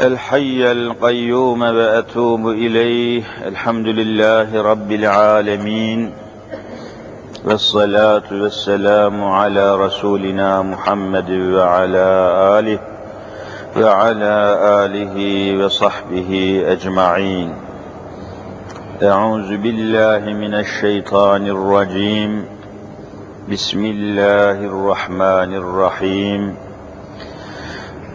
الحي القيوم واتوب إليه. الحمد لله رب العالمين. والصلاة والسلام على رسولنا محمد وعلى آله وعلى آله وصحبه أجمعين. أعوذ بالله من الشيطان الرجيم. بسم الله الرحمن الرحيم.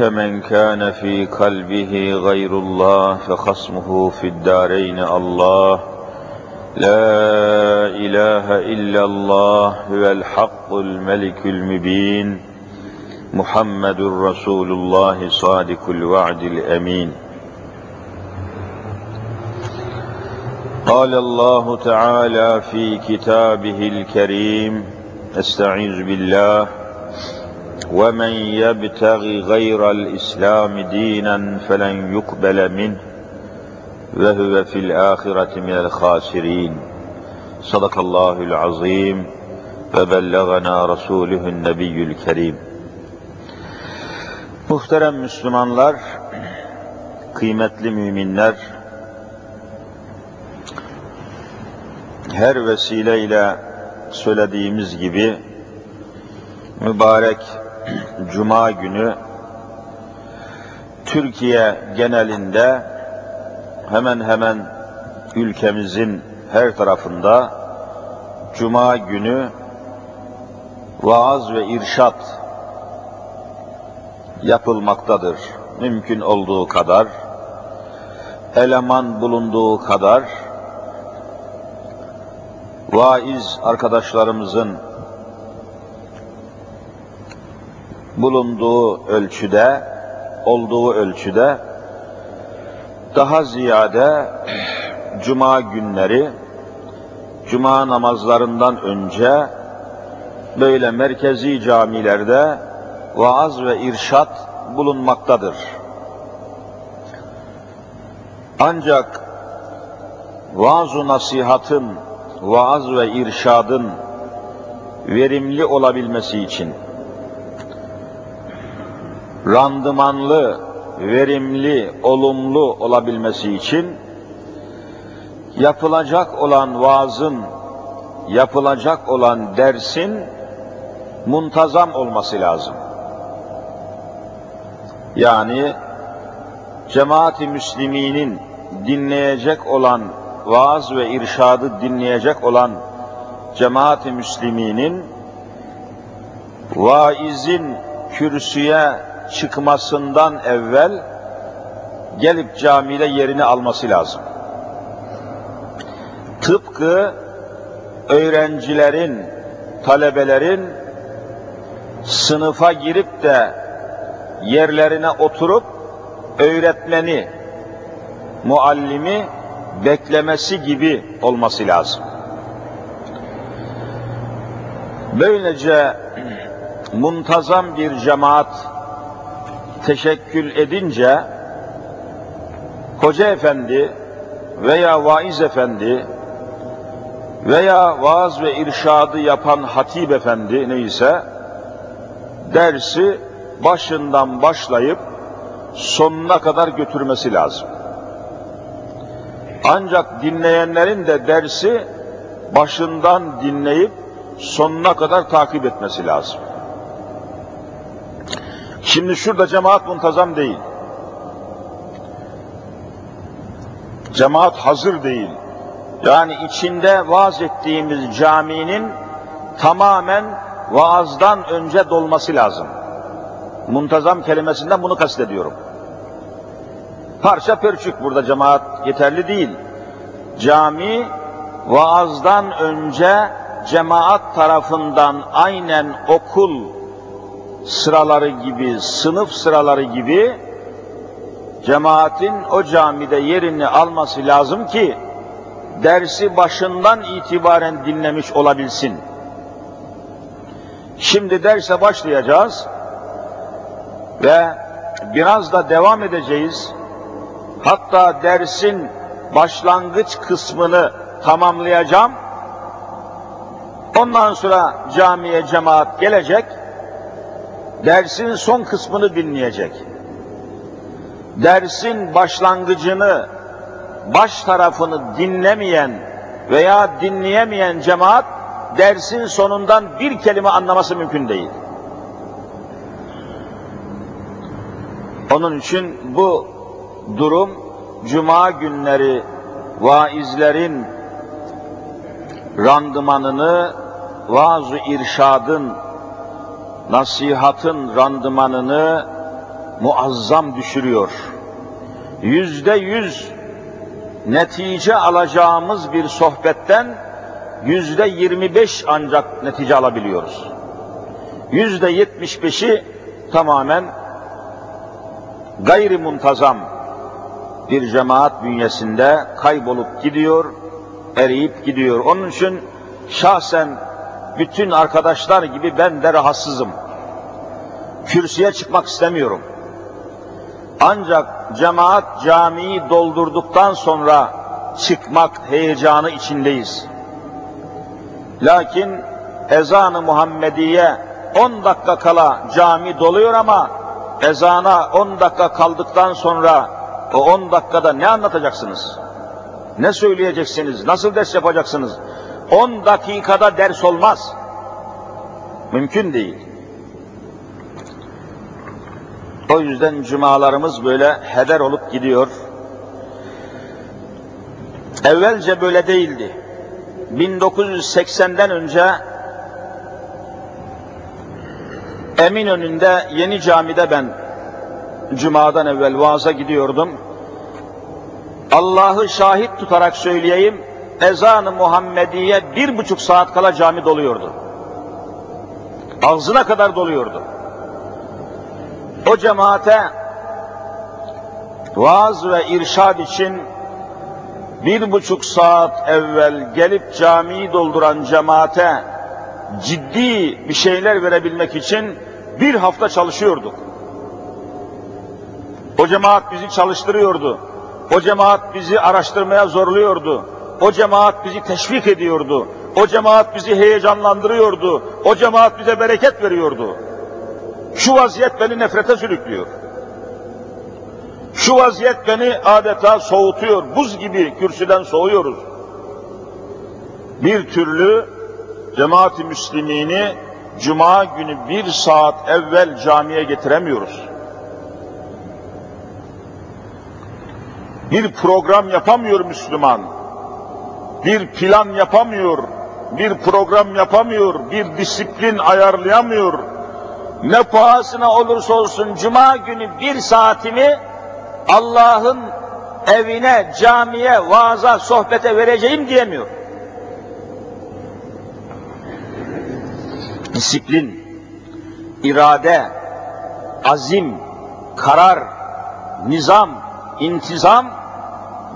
فمن كان في قلبه غير الله فخصمه في الدارين الله. لا إله إلا الله هو الحق الملك المبين. محمد رسول الله صادق الوعد الأمين. قال الله تعالى في كتابه الكريم استعيذ بالله ومن يبتغ غير الاسلام دينا فلن يقبل منه وهو في الاخره من الخاسرين صدق الله العظيم وبلغنا رسوله النبي الكريم Muhterem Müslümanlar, kıymetli müminler, her vesileyle söylediğimiz gibi mübarek Cuma günü Türkiye genelinde hemen hemen ülkemizin her tarafında Cuma günü vaaz ve irşat yapılmaktadır. Mümkün olduğu kadar, eleman bulunduğu kadar, vaiz arkadaşlarımızın bulunduğu ölçüde, olduğu ölçüde daha ziyade cuma günleri, cuma namazlarından önce böyle merkezi camilerde vaaz ve irşat bulunmaktadır. Ancak vaaz-ı nasihatın, vaaz ve irşadın verimli olabilmesi için randımanlı, verimli, olumlu olabilmesi için yapılacak olan vaazın, yapılacak olan dersin muntazam olması lazım. Yani cemaati müsliminin dinleyecek olan vaaz ve irşadı dinleyecek olan cemaati müsliminin vaizin kürsüye çıkmasından evvel gelip camide yerini alması lazım. Tıpkı öğrencilerin, talebelerin sınıfa girip de yerlerine oturup öğretmeni, muallimi beklemesi gibi olması lazım. Böylece muntazam bir cemaat teşekkül edince hoca efendi veya vaiz efendi veya vaaz ve irşadı yapan hatip efendi neyse dersi başından başlayıp sonuna kadar götürmesi lazım. Ancak dinleyenlerin de dersi başından dinleyip sonuna kadar takip etmesi lazım. Şimdi şurada cemaat muntazam değil. Cemaat hazır değil. Yani içinde vaaz ettiğimiz caminin tamamen vaazdan önce dolması lazım. Muntazam kelimesinden bunu kastediyorum. Parça pörçük burada cemaat yeterli değil. Cami vaazdan önce cemaat tarafından aynen okul sıraları gibi, sınıf sıraları gibi cemaatin o camide yerini alması lazım ki dersi başından itibaren dinlemiş olabilsin. Şimdi derse başlayacağız ve biraz da devam edeceğiz. Hatta dersin başlangıç kısmını tamamlayacağım. Ondan sonra camiye cemaat gelecek, dersin son kısmını dinleyecek. Dersin başlangıcını, baş tarafını dinlemeyen veya dinleyemeyen cemaat, dersin sonundan bir kelime anlaması mümkün değil. Onun için bu durum cuma günleri vaizlerin randımanını, vaaz-ı irşadın, nasihatın randımanını muazzam düşürüyor. Yüzde yüz netice alacağımız bir sohbetten yüzde yirmi beş ancak netice alabiliyoruz. Yüzde yetmiş beşi tamamen gayri muntazam bir cemaat bünyesinde kaybolup gidiyor, eriyip gidiyor. Onun için şahsen bütün arkadaşlar gibi ben de rahatsızım. Kürsüye çıkmak istemiyorum. Ancak cemaat camiyi doldurduktan sonra çıkmak heyecanı içindeyiz. Lakin ezanı Muhammediye 10 dakika kala cami doluyor ama ezana 10 dakika kaldıktan sonra o 10 dakikada ne anlatacaksınız? Ne söyleyeceksiniz? Nasıl ders yapacaksınız? 10 dakikada ders olmaz. Mümkün değil. O yüzden cumalarımız böyle heder olup gidiyor. Evvelce böyle değildi. 1980'den önce Eminönü'nde yeni camide ben cumadan evvel vaaza gidiyordum. Allah'ı şahit tutarak söyleyeyim, ezan-ı Muhammediye bir buçuk saat kala cami doluyordu. Ağzına kadar doluyordu. O cemaate vaaz ve irşad için bir buçuk saat evvel gelip camiyi dolduran cemaate ciddi bir şeyler verebilmek için bir hafta çalışıyorduk. O cemaat bizi çalıştırıyordu. O cemaat bizi araştırmaya zorluyordu. O cemaat bizi teşvik ediyordu. O cemaat bizi heyecanlandırıyordu. O cemaat bize bereket veriyordu. Şu vaziyet beni nefrete sürüklüyor. Şu vaziyet beni adeta soğutuyor. Buz gibi kürsüden soğuyoruz. Bir türlü cemaat-i müslimini cuma günü bir saat evvel camiye getiremiyoruz. Bir program yapamıyor Müslüman. Bir plan yapamıyor. Bir program yapamıyor. Bir disiplin ayarlayamıyor. Ne pahasına olursa olsun cuma günü bir saatimi Allah'ın evine, camiye, vaaza, sohbete vereceğim diyemiyor. Disiplin, irade, azim, karar, nizam, intizam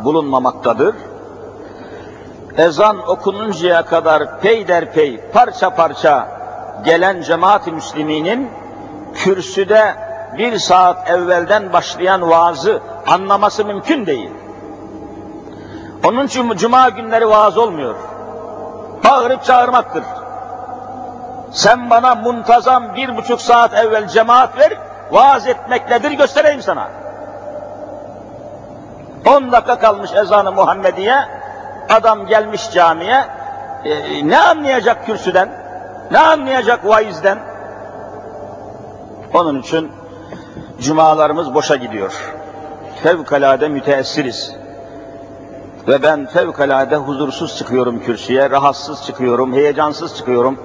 bulunmamaktadır. Ezan okununcaya kadar peyderpey, parça parça gelen cemaat-i müsliminin kürsüde bir saat evvelden başlayan vaazı anlaması mümkün değil. Onun için cuma günleri vaaz olmuyor. Bağırıp çağırmaktır. Sen bana muntazam bir buçuk saat evvel cemaat ver, vaaz etmek nedir göstereyim sana. On dakika kalmış ezanı Muhammediye, adam gelmiş camiye, e, ne anlayacak kürsüden, ne anlayacak vaizden? Onun için cumalarımız boşa gidiyor. Fevkalade müteessiriz. Ve ben fevkalade huzursuz çıkıyorum kürsüye, rahatsız çıkıyorum, heyecansız çıkıyorum.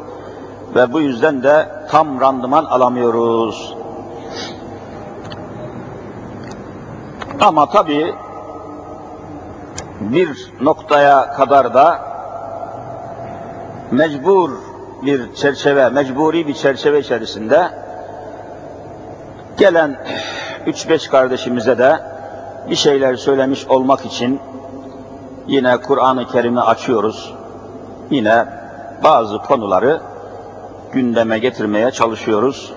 Ve bu yüzden de tam randıman alamıyoruz. Ama tabii bir noktaya kadar da mecbur bir çerçeve, mecburi bir çerçeve içerisinde gelen üç beş kardeşimize de bir şeyler söylemiş olmak için yine Kur'an-ı Kerim'i açıyoruz. Yine bazı konuları gündeme getirmeye çalışıyoruz.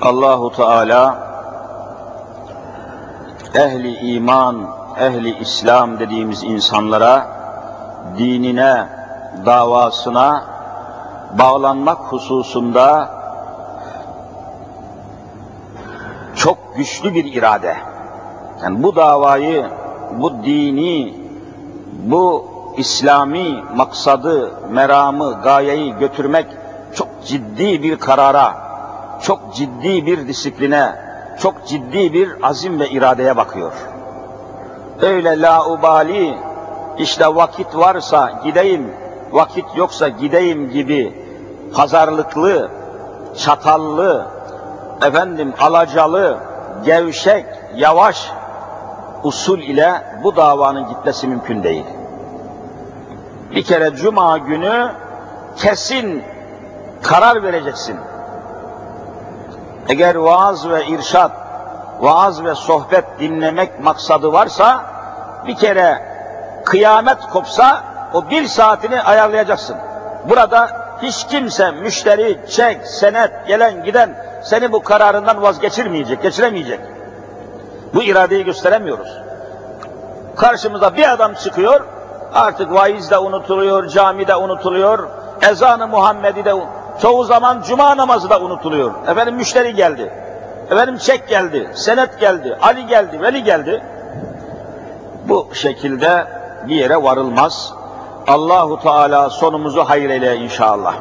Allahu Teala ehli iman, ehli İslam dediğimiz insanlara dinine, davasına bağlanmak hususunda çok güçlü bir irade. Yani bu davayı, bu dini, bu İslami maksadı, meramı, gayeyi götürmek çok ciddi bir karara, çok ciddi bir disipline, çok ciddi bir azim ve iradeye bakıyor. Öyle laubali, işte vakit varsa gideyim, vakit yoksa gideyim gibi pazarlıklı, çatallı, efendim alacalı, gevşek, yavaş usul ile bu davanın gitmesi mümkün değil. Bir kere cuma günü kesin karar vereceksin. Eğer vaaz ve irşat, vaaz ve sohbet dinlemek maksadı varsa bir kere kıyamet kopsa o bir saatini ayarlayacaksın. Burada hiç kimse müşteri, çek, senet, gelen giden seni bu kararından vazgeçirmeyecek, geçiremeyecek. Bu iradeyi gösteremiyoruz. Karşımıza bir adam çıkıyor, artık vaiz de unutuluyor, cami de unutuluyor, ezanı Muhammed'i de çoğu zaman cuma namazı da unutuluyor. Efendim müşteri geldi, efendim çek geldi, senet geldi, Ali geldi, Veli geldi. Bu şekilde bir yere varılmaz. Allahu Teala sonumuzu hayır eyle inşallah.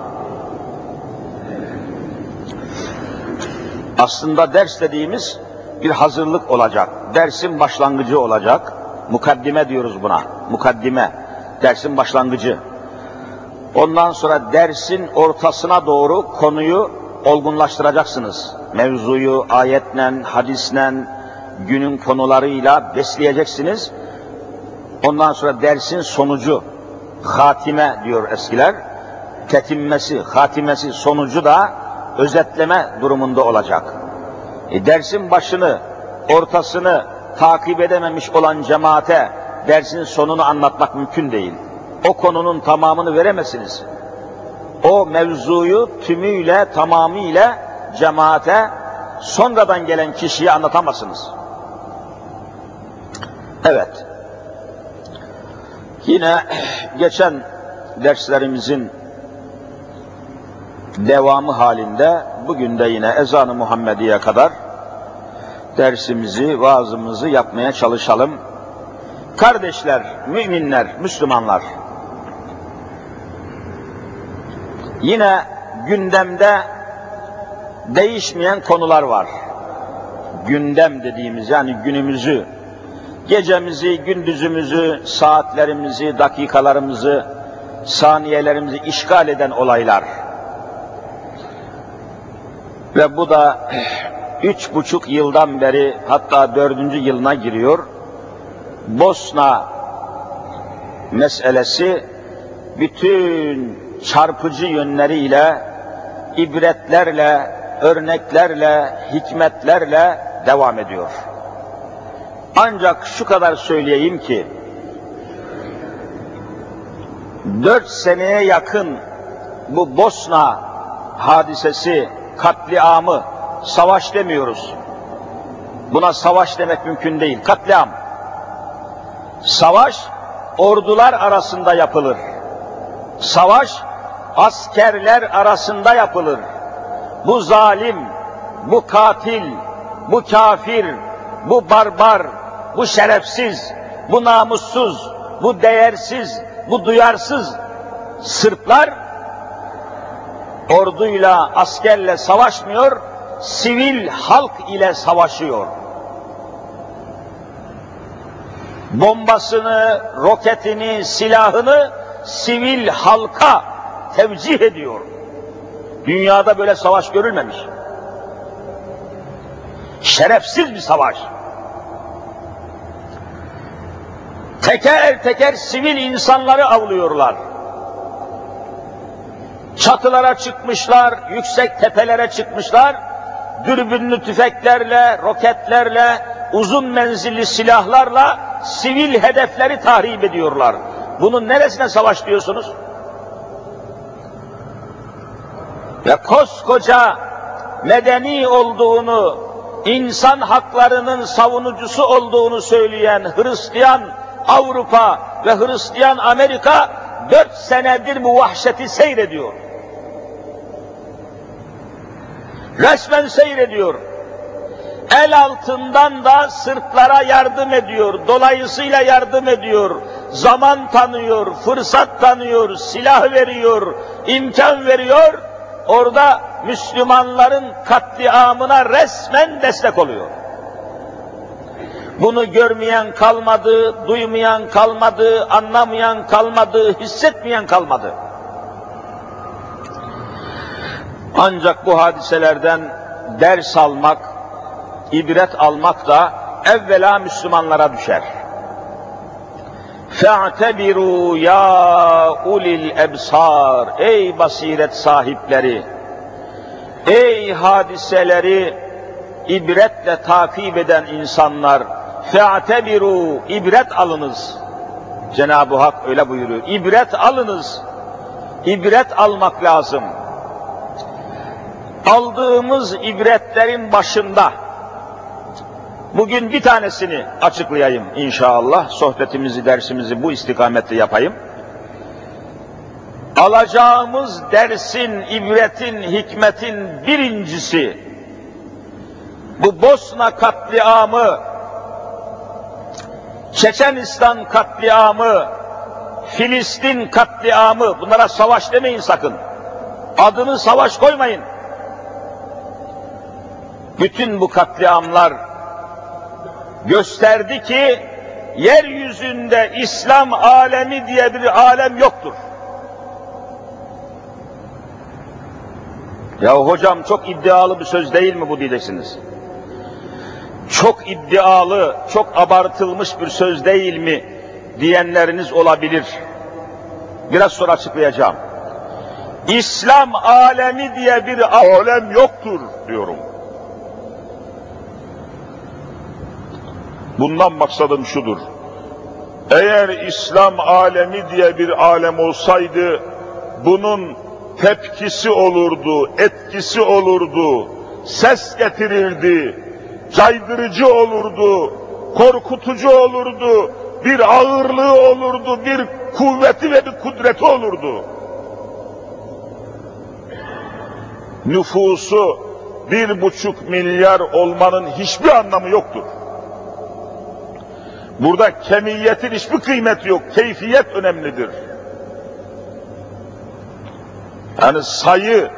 Aslında ders dediğimiz bir hazırlık olacak. Dersin başlangıcı olacak. Mukaddime diyoruz buna. Mukaddime. Dersin başlangıcı. Ondan sonra dersin ortasına doğru konuyu olgunlaştıracaksınız. Mevzuyu ayetle, hadisle, günün konularıyla besleyeceksiniz. Ondan sonra dersin sonucu, hatime diyor eskiler. Tetinmesi, hatimesi, sonucu da özetleme durumunda olacak. E, dersin başını, ortasını takip edememiş olan cemaate dersin sonunu anlatmak mümkün değil. O konunun tamamını veremezsiniz. O mevzuyu tümüyle, tamamıyla cemaate sonradan gelen kişiye anlatamazsınız. Evet. Yine geçen derslerimizin devamı halinde bugün de yine ezanı Muhammediye kadar dersimizi, vaazımızı yapmaya çalışalım. Kardeşler, müminler, Müslümanlar, yine gündemde değişmeyen konular var. Gündem dediğimiz yani günümüzü, gecemizi, gündüzümüzü, saatlerimizi, dakikalarımızı, saniyelerimizi işgal eden olaylar. Ve bu da üç buçuk yıldan beri hatta dördüncü yılına giriyor. Bosna meselesi bütün çarpıcı yönleriyle, ibretlerle, örneklerle, hikmetlerle devam ediyor. Ancak şu kadar söyleyeyim ki, dört seneye yakın bu Bosna hadisesi, katliamı, savaş demiyoruz. Buna savaş demek mümkün değil, katliam. Savaş, ordular arasında yapılır. Savaş, askerler arasında yapılır. Bu zalim, bu katil, bu kafir, bu barbar, bu şerefsiz, bu namussuz, bu değersiz, bu duyarsız Sırplar orduyla, askerle savaşmıyor, sivil halk ile savaşıyor. Bombasını, roketini, silahını sivil halka tevcih ediyor. Dünyada böyle savaş görülmemiş. Şerefsiz bir savaş. Teker teker sivil insanları avlıyorlar. Çatılara çıkmışlar, yüksek tepelere çıkmışlar, dürbünlü tüfeklerle, roketlerle, uzun menzilli silahlarla sivil hedefleri tahrip ediyorlar. Bunun neresine savaş diyorsunuz? Ve koskoca medeni olduğunu, insan haklarının savunucusu olduğunu söyleyen Hristiyan Avrupa ve Hristiyan Amerika dört senedir bu vahşeti seyrediyor. Resmen seyrediyor. El altından da sırtlara yardım ediyor. Dolayısıyla yardım ediyor. Zaman tanıyor, fırsat tanıyor, silah veriyor, imkan veriyor. Orada Müslümanların katliamına resmen destek oluyor. Bunu görmeyen kalmadı, duymayan kalmadı, anlamayan kalmadı, hissetmeyen kalmadı. Ancak bu hadiselerden ders almak, ibret almak da evvela Müslümanlara düşer. فَاَعْتَبِرُوا ya ulil ebsar Ey basiret sahipleri! Ey hadiseleri ibretle takip eden insanlar! فَاَعْتَبِرُوا ibret alınız. Cenab-ı Hak öyle buyuruyor. İbret alınız. İbret almak lazım. Aldığımız ibretlerin başında bugün bir tanesini açıklayayım inşallah. Sohbetimizi, dersimizi bu istikamette yapayım. Alacağımız dersin, ibretin, hikmetin birincisi bu Bosna katliamı Çeçenistan katliamı, Filistin katliamı, bunlara savaş demeyin sakın. Adını savaş koymayın. Bütün bu katliamlar gösterdi ki yeryüzünde İslam alemi diye bir alem yoktur. Ya hocam çok iddialı bir söz değil mi bu diyeceksiniz çok iddialı, çok abartılmış bir söz değil mi diyenleriniz olabilir. Biraz sonra açıklayacağım. İslam alemi diye bir alem yoktur diyorum. Bundan maksadım şudur. Eğer İslam alemi diye bir alem olsaydı, bunun tepkisi olurdu, etkisi olurdu, ses getirirdi, caydırıcı olurdu, korkutucu olurdu, bir ağırlığı olurdu, bir kuvveti ve bir kudreti olurdu. Nüfusu bir buçuk milyar olmanın hiçbir anlamı yoktur. Burada kemiyetin hiçbir kıymeti yok, keyfiyet önemlidir. Yani sayı,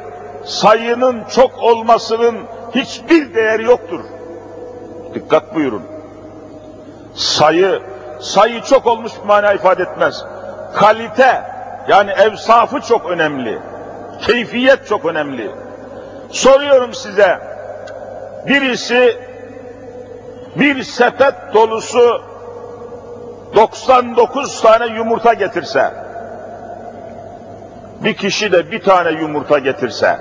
sayının çok olmasının hiçbir değeri yoktur. Dikkat buyurun. Sayı, sayı çok olmuş bir mana ifade etmez. Kalite, yani evsafı çok önemli. Keyfiyet çok önemli. Soruyorum size, birisi bir sepet dolusu 99 tane yumurta getirse, bir kişi de bir tane yumurta getirse,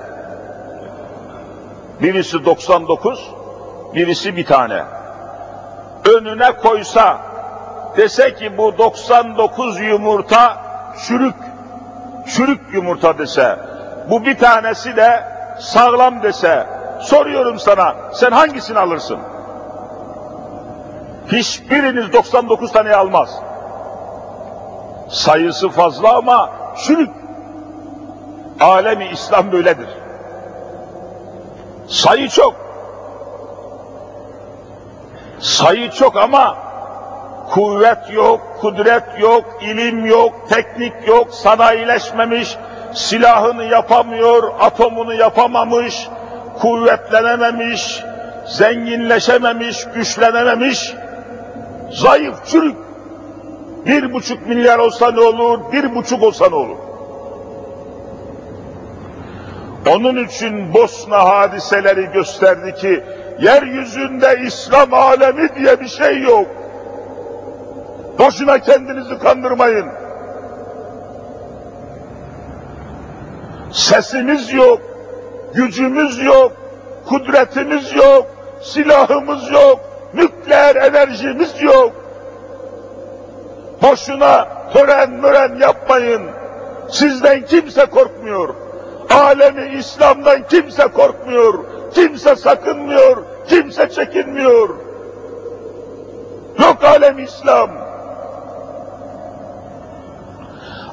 birisi 99, birisi bir tane. Önüne koysa, dese ki bu 99 yumurta çürük, çürük yumurta dese, bu bir tanesi de sağlam dese, soruyorum sana, sen hangisini alırsın? Hiçbiriniz 99 tane almaz. Sayısı fazla ama çürük. Alemi İslam böyledir. Sayı çok. Sayı çok ama kuvvet yok, kudret yok, ilim yok, teknik yok, sanayileşmemiş, silahını yapamıyor, atomunu yapamamış, kuvvetlenememiş, zenginleşememiş, güçlenememiş, zayıf, çürük. Bir buçuk milyar olsa ne olur, bir buçuk olsa ne olur? Onun için Bosna hadiseleri gösterdi ki, yeryüzünde İslam alemi diye bir şey yok. Boşuna kendinizi kandırmayın. Sesimiz yok, gücümüz yok, kudretimiz yok, silahımız yok, nükleer enerjimiz yok. Boşuna tören mören yapmayın. Sizden kimse korkmuyor. Alemi İslam'dan kimse korkmuyor. Kimse sakınmıyor. Kimse çekinmiyor. Yok alem İslam.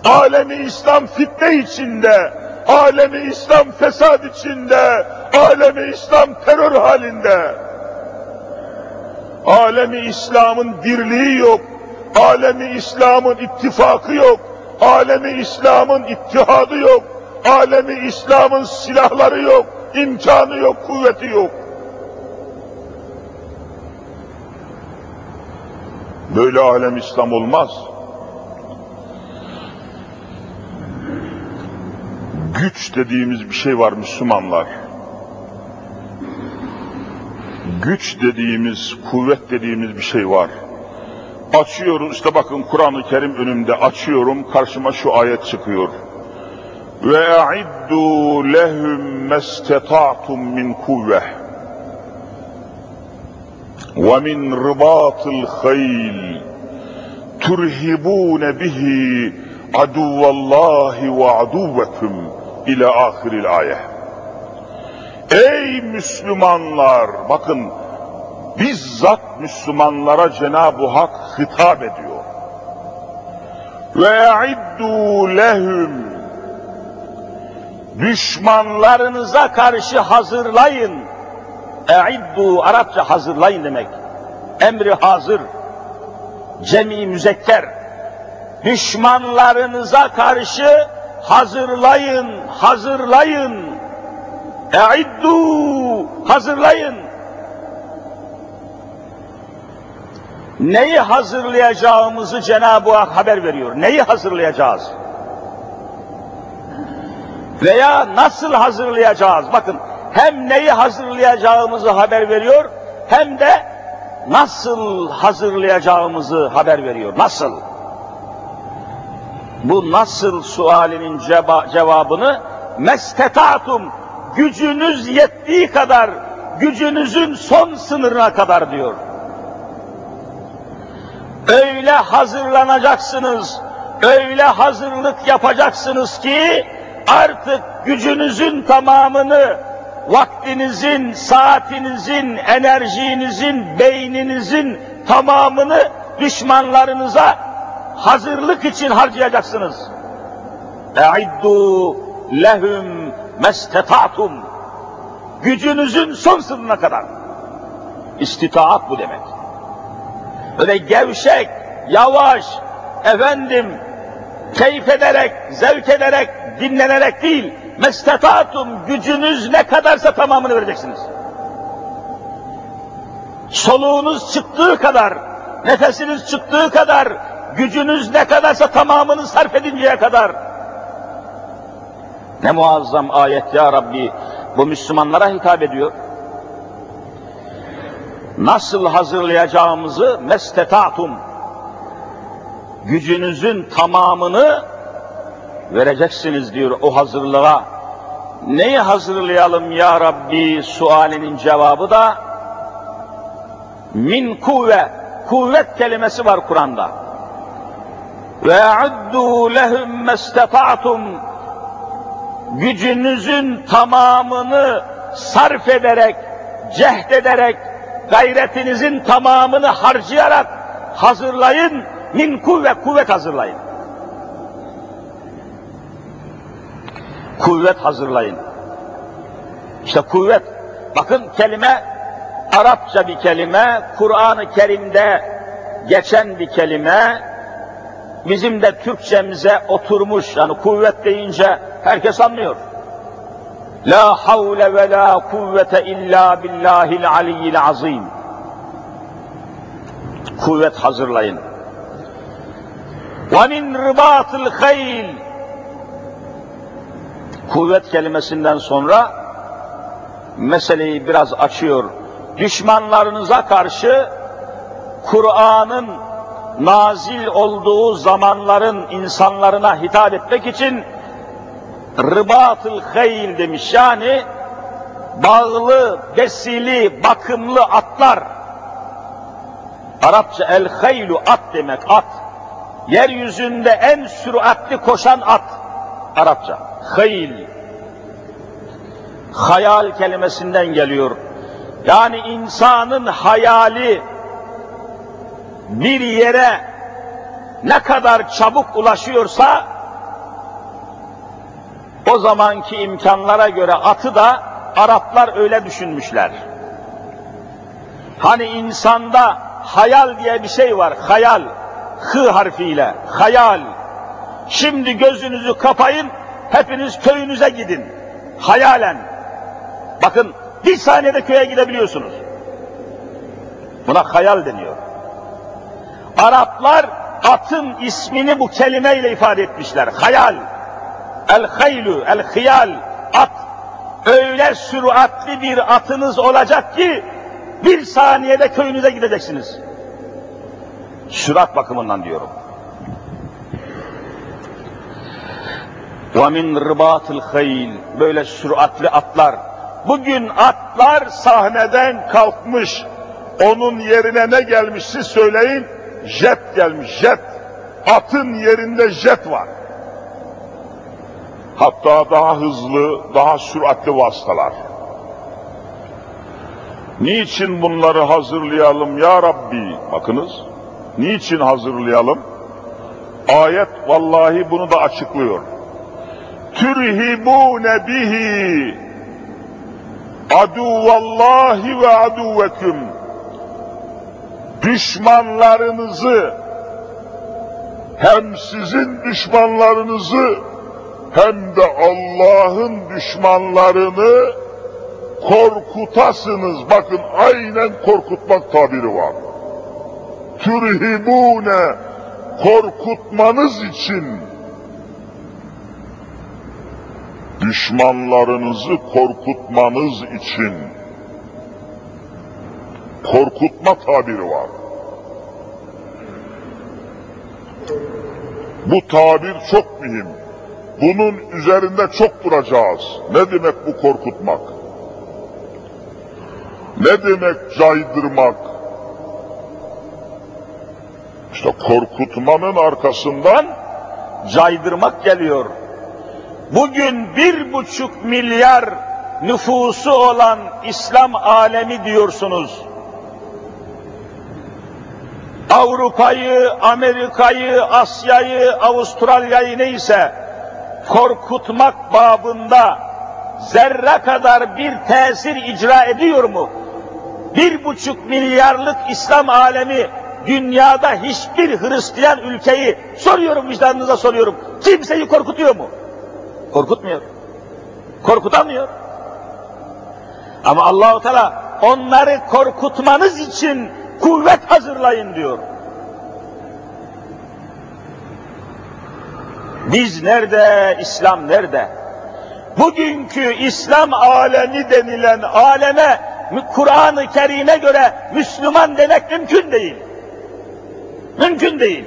Alemi İslam fitne içinde, alemi İslam fesad içinde, alemi İslam terör halinde. Alemi İslam'ın birliği yok, alemi İslam'ın ittifakı yok, alemi İslam'ın ittihadı yok, alemi İslam'ın silahları yok, imkanı yok, kuvveti yok. Böyle alem İslam olmaz. Güç dediğimiz bir şey var Müslümanlar. Güç dediğimiz, kuvvet dediğimiz bir şey var. Açıyoruz, işte bakın Kur'an-ı Kerim önümde açıyorum, karşıma şu ayet çıkıyor. Ve a'iddu lehum mesteta'tum min kuvveh ve min rıbatil hayl turhibune bihi aduvallahi ve aduvekum ila ahiril ayet. Ey Müslümanlar! Bakın bizzat Müslümanlara Cenab-ı Hak hitap ediyor. Ve iddu lehum Düşmanlarınıza karşı hazırlayın. E'iddu Arapça hazırlayın demek. Emri hazır. Cemi müzekker. Düşmanlarınıza karşı hazırlayın, hazırlayın. E'iddu hazırlayın. Neyi hazırlayacağımızı Cenab-ı Hak haber veriyor. Neyi hazırlayacağız? Veya nasıl hazırlayacağız? Bakın hem neyi hazırlayacağımızı haber veriyor hem de nasıl hazırlayacağımızı haber veriyor. Nasıl? Bu nasıl sualinin ceva cevabını mestetatum gücünüz yettiği kadar gücünüzün son sınırına kadar diyor. Öyle hazırlanacaksınız, öyle hazırlık yapacaksınız ki artık gücünüzün tamamını, vaktinizin, saatinizin, enerjinizin, beyninizin tamamını düşmanlarınıza hazırlık için harcayacaksınız. E'iddu lehum mesteta'tum. Gücünüzün son sınırına kadar. İstitaat bu demek. Öyle gevşek, yavaş, efendim, keyif ederek, zevk ederek, dinlenerek değil, mestetatum gücünüz ne kadarsa tamamını vereceksiniz. Soluğunuz çıktığı kadar, nefesiniz çıktığı kadar, gücünüz ne kadarsa tamamını sarf edinceye kadar. Ne muazzam ayet ya Rabbi, bu Müslümanlara hitap ediyor. Nasıl hazırlayacağımızı mestetatum, gücünüzün tamamını vereceksiniz diyor o hazırlığa. Neyi hazırlayalım ya Rabbi sualinin cevabı da min kuvve, kuvvet kelimesi var Kur'an'da. Ve addu lehum mestata'tum gücünüzün tamamını sarf ederek, cehd ederek, gayretinizin tamamını harcayarak hazırlayın, min kuvve, kuvvet hazırlayın. Kuvvet hazırlayın. İşte kuvvet, bakın kelime Arapça bir kelime, Kur'an-ı Kerim'de geçen bir kelime, bizim de Türkçemize oturmuş, yani kuvvet deyince herkes anlıyor. La havle ve la kuvvete illa billahil aliyyil azim. Kuvvet hazırlayın. Ve min rıbatıl hayl. Kuvvet kelimesinden sonra meseleyi biraz açıyor. Düşmanlarınıza karşı Kur'an'ın nazil olduğu zamanların insanlarına hitap etmek için rıbatıl hayl demiş. Yani bağlı, besili, bakımlı atlar. Arapça el haylu at demek at. Yeryüzünde en süratli koşan at. Arapça. Hayl. Hayal kelimesinden geliyor. Yani insanın hayali bir yere ne kadar çabuk ulaşıyorsa o zamanki imkanlara göre atı da Araplar öyle düşünmüşler. Hani insanda hayal diye bir şey var, hayal. Hı harfiyle, hayal. Şimdi gözünüzü kapayın, hepiniz köyünüze gidin. Hayalen. Bakın bir saniyede köye gidebiliyorsunuz. Buna hayal deniyor. Araplar atın ismini bu kelimeyle ifade etmişler. Hayal. El haylu, el hiyal, at. Öyle süratli bir atınız olacak ki bir saniyede köyünüze gideceksiniz. Sürat bakımından diyorum. وَمِنْ رِبَاطِ الْخَيْلِ Böyle süratli atlar. Bugün atlar sahneden kalkmış. Onun yerine ne gelmiş siz söyleyin? Jet gelmiş, jet. Atın yerinde jet var. Hatta daha hızlı, daha süratli vasıtalar. Niçin bunları hazırlayalım ya Rabbi? Bakınız, niçin hazırlayalım? Ayet vallahi bunu da açıklıyor. Türhibune bihi aduvallahi ve aduveküm düşmanlarınızı hem sizin düşmanlarınızı hem de Allah'ın düşmanlarını korkutasınız. Bakın aynen korkutmak tabiri var. Türhibune korkutmanız için düşmanlarınızı korkutmanız için korkutma tabiri var. Bu tabir çok mühim. Bunun üzerinde çok duracağız. Ne demek bu korkutmak? Ne demek caydırmak? İşte korkutmanın arkasından Caydırmak geliyor. Bugün bir buçuk milyar nüfusu olan İslam alemi diyorsunuz. Avrupa'yı, Amerika'yı, Asya'yı, Avustralya'yı neyse korkutmak babında zerre kadar bir tesir icra ediyor mu? Bir buçuk milyarlık İslam alemi dünyada hiçbir Hristiyan ülkeyi soruyorum vicdanınıza soruyorum. Kimseyi korkutuyor mu? Korkutmuyor. Korkutamıyor. Ama Allahu Teala onları korkutmanız için kuvvet hazırlayın diyor. Biz nerede, İslam nerede? Bugünkü İslam alemi denilen aleme Kur'an-ı Kerim'e göre Müslüman demek mümkün değil. Mümkün değil.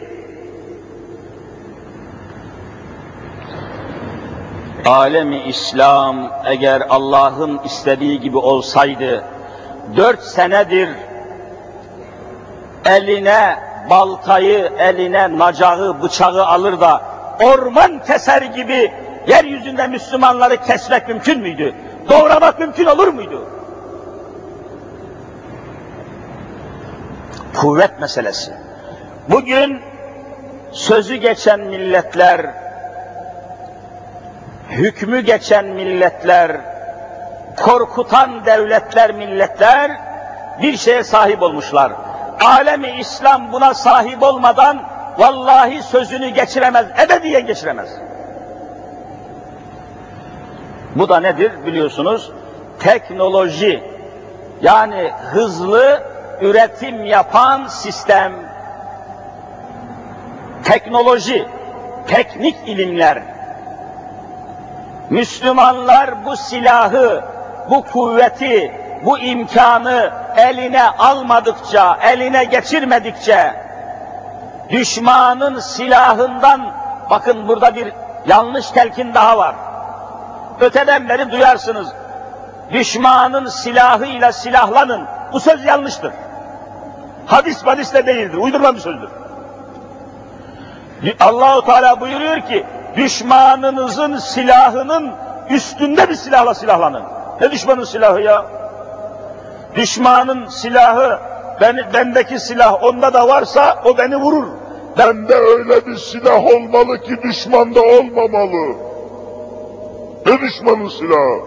Alemi İslam eğer Allah'ın istediği gibi olsaydı, dört senedir eline baltayı, eline nacağı, bıçağı alır da orman keser gibi yeryüzünde Müslümanları kesmek mümkün müydü? Doğramak mümkün olur muydu? Kuvvet meselesi. Bugün sözü geçen milletler, hükmü geçen milletler, korkutan devletler, milletler bir şeye sahip olmuşlar. Alemi İslam buna sahip olmadan vallahi sözünü geçiremez, ebediyen geçiremez. Bu da nedir biliyorsunuz? Teknoloji. Yani hızlı üretim yapan sistem. Teknoloji, teknik ilimler. Müslümanlar bu silahı, bu kuvveti, bu imkanı eline almadıkça, eline geçirmedikçe, düşmanın silahından, bakın burada bir yanlış telkin daha var. Öteden beri duyarsınız, düşmanın silahıyla silahlanın. Bu söz yanlıştır. Hadis hadis de değildir. Uydurma bir sözdür. Allahu Teala buyuruyor ki düşmanınızın silahının üstünde bir silahla silahlanın. Ne düşmanın silahı ya? Düşmanın silahı ben, bendeki silah onda da varsa o beni vurur. Bende öyle bir silah olmalı ki düşmanda olmamalı. Ne düşmanın silahı?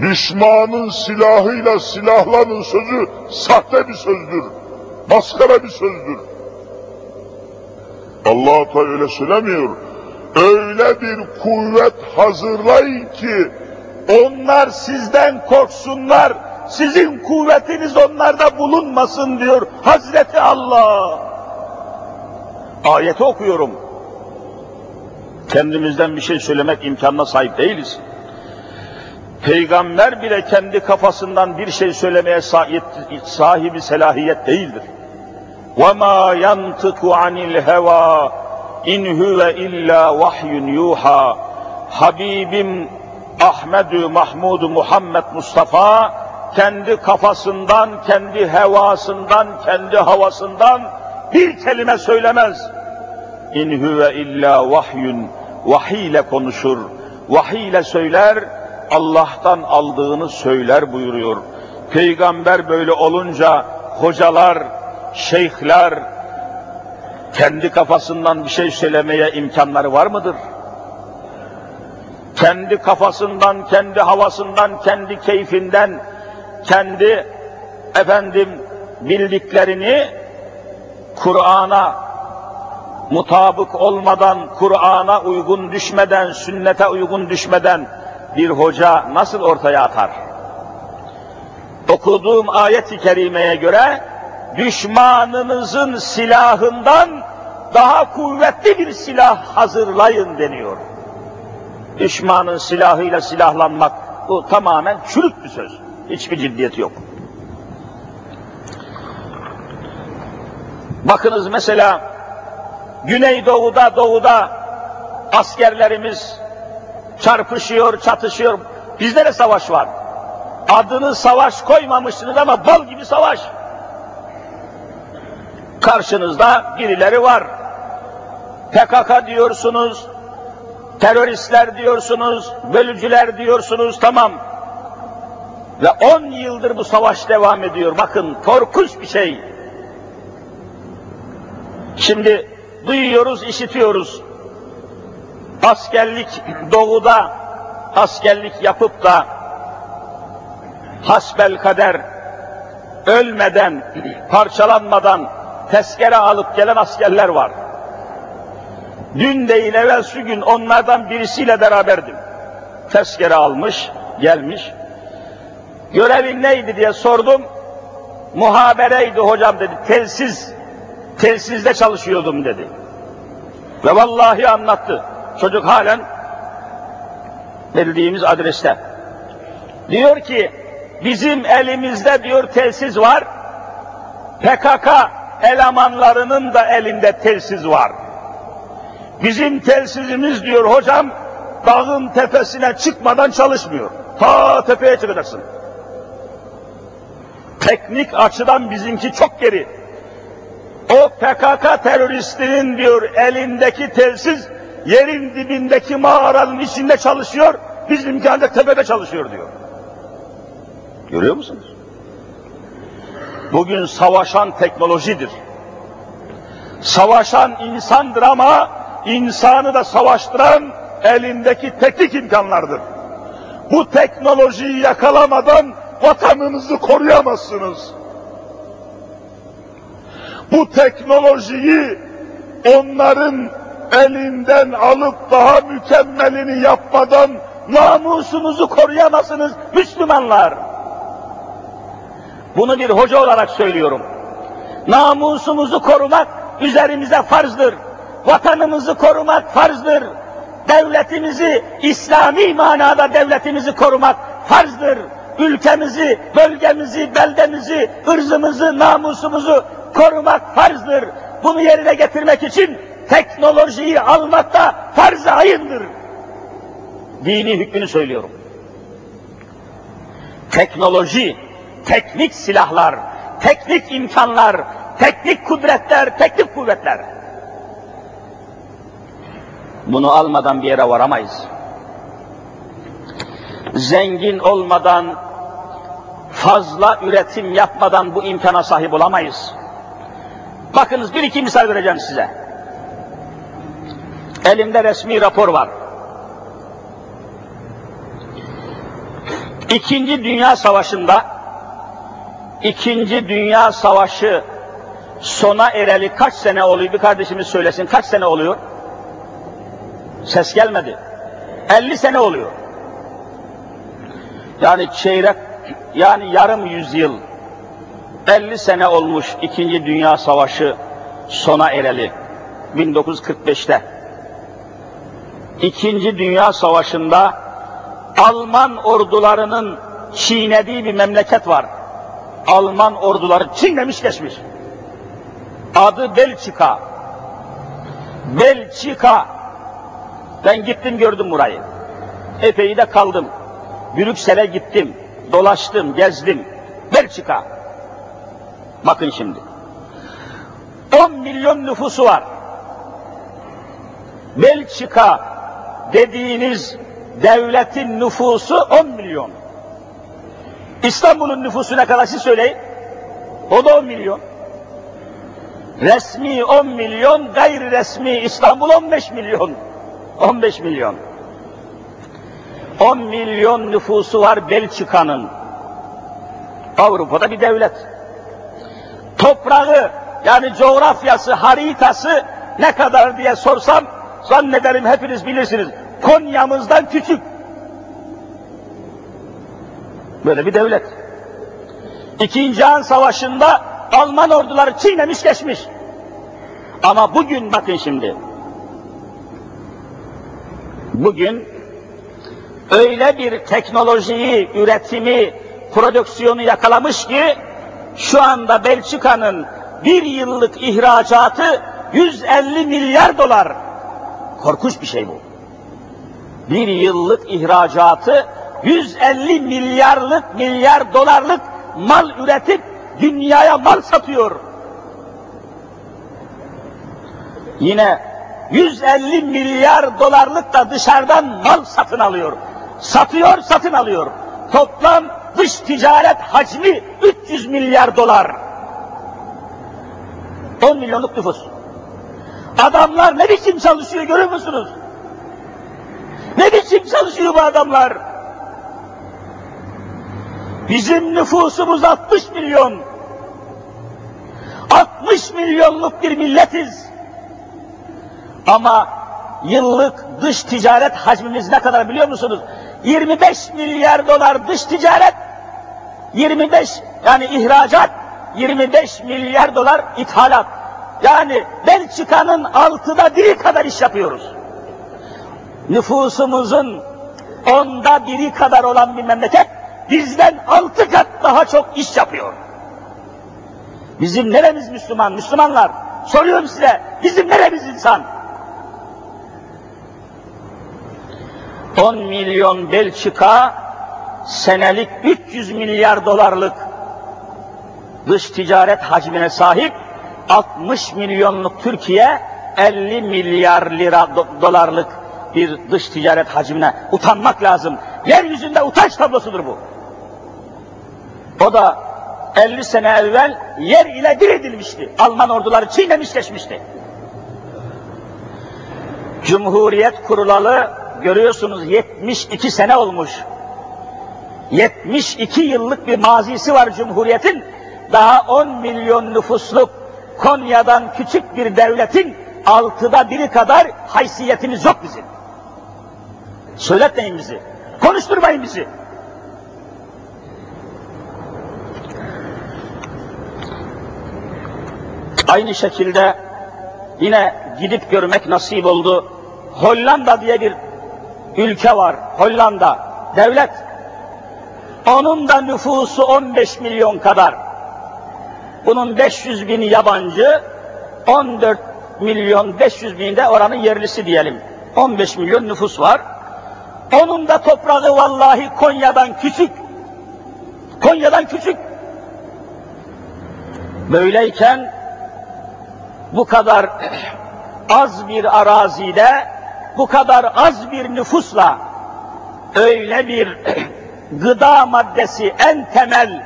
Düşmanın silahıyla silahlanın sözü sahte bir sözdür. Maskara bir sözdür. allah Teala öyle söylemiyor. Öyle bir kuvvet hazırlayın ki onlar sizden korksunlar, sizin kuvvetiniz onlarda bulunmasın diyor Hazreti Allah. Ayeti okuyorum. Kendimizden bir şey söylemek imkanına sahip değiliz. Peygamber bile kendi kafasından bir şey söylemeye sahibi selahiyet değildir. وَمَا يَنْتِقُ عَنِ الْهَوَى اِنْ هُوَ اِلَّا وَحْيٌ يُوحَى Habibim Ahmedü Mahmudu Muhammed Mustafa kendi kafasından, kendi hevasından, kendi havasından bir kelime söylemez. İn huve illa vahyun vahiy ile konuşur. Vahiy ile söyler, Allah'tan aldığını söyler buyuruyor. Peygamber böyle olunca hocalar, şeyhler kendi kafasından bir şey söylemeye imkanları var mıdır? Kendi kafasından, kendi havasından, kendi keyfinden, kendi efendim bildiklerini Kur'an'a mutabık olmadan, Kur'an'a uygun düşmeden, sünnete uygun düşmeden bir hoca nasıl ortaya atar? Okuduğum ayet-i kerimeye göre düşmanınızın silahından daha kuvvetli bir silah hazırlayın deniyor. Düşmanın silahıyla silahlanmak bu tamamen çürük bir söz. Hiçbir ciddiyeti yok. Bakınız mesela Güneydoğu'da, Doğu'da askerlerimiz çarpışıyor, çatışıyor. Bizde de savaş var. Adını savaş koymamışsınız ama bal gibi savaş. Karşınızda birileri var. PKK diyorsunuz, teröristler diyorsunuz, bölücüler diyorsunuz, tamam. Ve on yıldır bu savaş devam ediyor. Bakın korkunç bir şey. Şimdi duyuyoruz, işitiyoruz. Askerlik doğuda askerlik yapıp da hasbel kader ölmeden, parçalanmadan tezkere alıp gelen askerler var. Dün değil evvel şu gün onlardan birisiyle beraberdim. Tezkere almış, gelmiş. Görevin neydi diye sordum. Muhabereydi hocam dedi. Telsiz, telsizde çalışıyordum dedi. Ve vallahi anlattı. Çocuk halen bildiğimiz adreste. Diyor ki bizim elimizde diyor telsiz var. PKK elemanlarının da elinde telsiz var. Bizim telsizimiz diyor hocam dağın tepesine çıkmadan çalışmıyor. Ta tepeye çıkacaksın. Teknik açıdan bizimki çok geri. O PKK teröristinin diyor elindeki telsiz yerin dibindeki mağaranın içinde çalışıyor, bizimki ancak tepede çalışıyor diyor. Görüyor musunuz? Bugün savaşan teknolojidir. Savaşan insandır ama insanı da savaştıran elindeki teknik imkanlardır. Bu teknolojiyi yakalamadan vatanınızı koruyamazsınız. Bu teknolojiyi onların elinden alıp daha mükemmelini yapmadan namusunuzu koruyamazsınız Müslümanlar. Bunu bir hoca olarak söylüyorum. Namusumuzu korumak üzerimize farzdır. Vatanımızı korumak farzdır. Devletimizi, İslami manada devletimizi korumak farzdır. Ülkemizi, bölgemizi, beldemizi, ırzımızı, namusumuzu korumak farzdır. Bunu yerine getirmek için teknolojiyi almakta farz-ı ayındır. Dini hükmünü söylüyorum. Teknoloji, teknik silahlar, teknik imkanlar, teknik kudretler, teknik kuvvetler. Bunu almadan bir yere varamayız. Zengin olmadan, fazla üretim yapmadan bu imkana sahip olamayız. Bakınız bir iki misal vereceğim size. Elimde resmi rapor var. İkinci Dünya Savaşı'nda İkinci Dünya Savaşı sona ereli kaç sene oluyor? Bir kardeşimiz söylesin kaç sene oluyor? Ses gelmedi. 50 sene oluyor. Yani çeyrek, yani yarım yüzyıl, 50 sene olmuş İkinci Dünya Savaşı sona ereli. 1945'te. İkinci Dünya Savaşı'nda Alman ordularının çiğnediği bir memleket var. Alman orduları çiğnemiş geçmiş. Adı Belçika. Belçika. Ben gittim gördüm burayı. Epey de kaldım. Brüksel'e gittim. Dolaştım, gezdim. Belçika. Bakın şimdi. 10 milyon nüfusu var. Belçika dediğiniz devletin nüfusu 10 milyon. İstanbul'un nüfusu ne kadar siz söyleyin. O da 10 milyon. Resmi 10 milyon, gayri resmi İstanbul 15 milyon. 15 milyon. 10 milyon nüfusu var Belçika'nın. Avrupa'da bir devlet. Toprağı yani coğrafyası, haritası ne kadar diye sorsam zannederim hepiniz bilirsiniz. Konya'mızdan küçük. Böyle bir devlet. İkinci Cihan Savaşı'nda Alman orduları çiğnemiş geçmiş. Ama bugün bakın şimdi. Bugün öyle bir teknolojiyi, üretimi, prodüksiyonu yakalamış ki şu anda Belçika'nın bir yıllık ihracatı 150 milyar dolar. Korkunç bir şey bu. Bir yıllık ihracatı 150 milyarlık, milyar dolarlık mal üretip dünyaya mal satıyor. Yine 150 milyar dolarlık da dışarıdan mal satın alıyor. Satıyor, satın alıyor. Toplam dış ticaret hacmi 300 milyar dolar. 10 milyonluk nüfus. Adamlar ne biçim çalışıyor görüyor musunuz? Ne biçim çalışıyor bu adamlar? Bizim nüfusumuz 60 milyon. 60 milyonluk bir milletiz. Ama yıllık dış ticaret hacmimiz ne kadar biliyor musunuz? 25 milyar dolar dış ticaret, 25 yani ihracat, 25 milyar dolar ithalat. Yani Belçika'nın altıda biri kadar iş yapıyoruz. Nüfusumuzun onda biri kadar olan bir memleket bizden altı kat daha çok iş yapıyor. Bizim neremiz Müslüman? Müslümanlar soruyorum size bizim neremiz insan? 10 milyon Belçika senelik 300 milyar dolarlık dış ticaret hacmine sahip 60 milyonluk Türkiye 50 milyar lira do dolarlık bir dış ticaret hacmine utanmak lazım. Yeryüzünde utanç tablosudur bu. O da 50 sene evvel yer ile bir edilmişti. Alman orduları çiğnemiş geçmişti. Cumhuriyet kurulalı görüyorsunuz 72 sene olmuş. 72 yıllık bir mazisi var Cumhuriyet'in. Daha 10 milyon nüfusluk Konya'dan küçük bir devletin altıda biri kadar haysiyetimiz yok bizim. Söyletmeyin bizi. Konuşturmayın bizi. Aynı şekilde yine gidip görmek nasip oldu. Hollanda diye bir ülke var. Hollanda. Devlet. Onun da nüfusu 15 milyon kadar. Bunun 500 bini yabancı, 14 milyon 500 bini de oranın yerlisi diyelim. 15 milyon nüfus var. Onun da toprağı vallahi Konya'dan küçük. Konya'dan küçük. Böyleyken bu kadar az bir arazide, bu kadar az bir nüfusla öyle bir gıda maddesi en temel,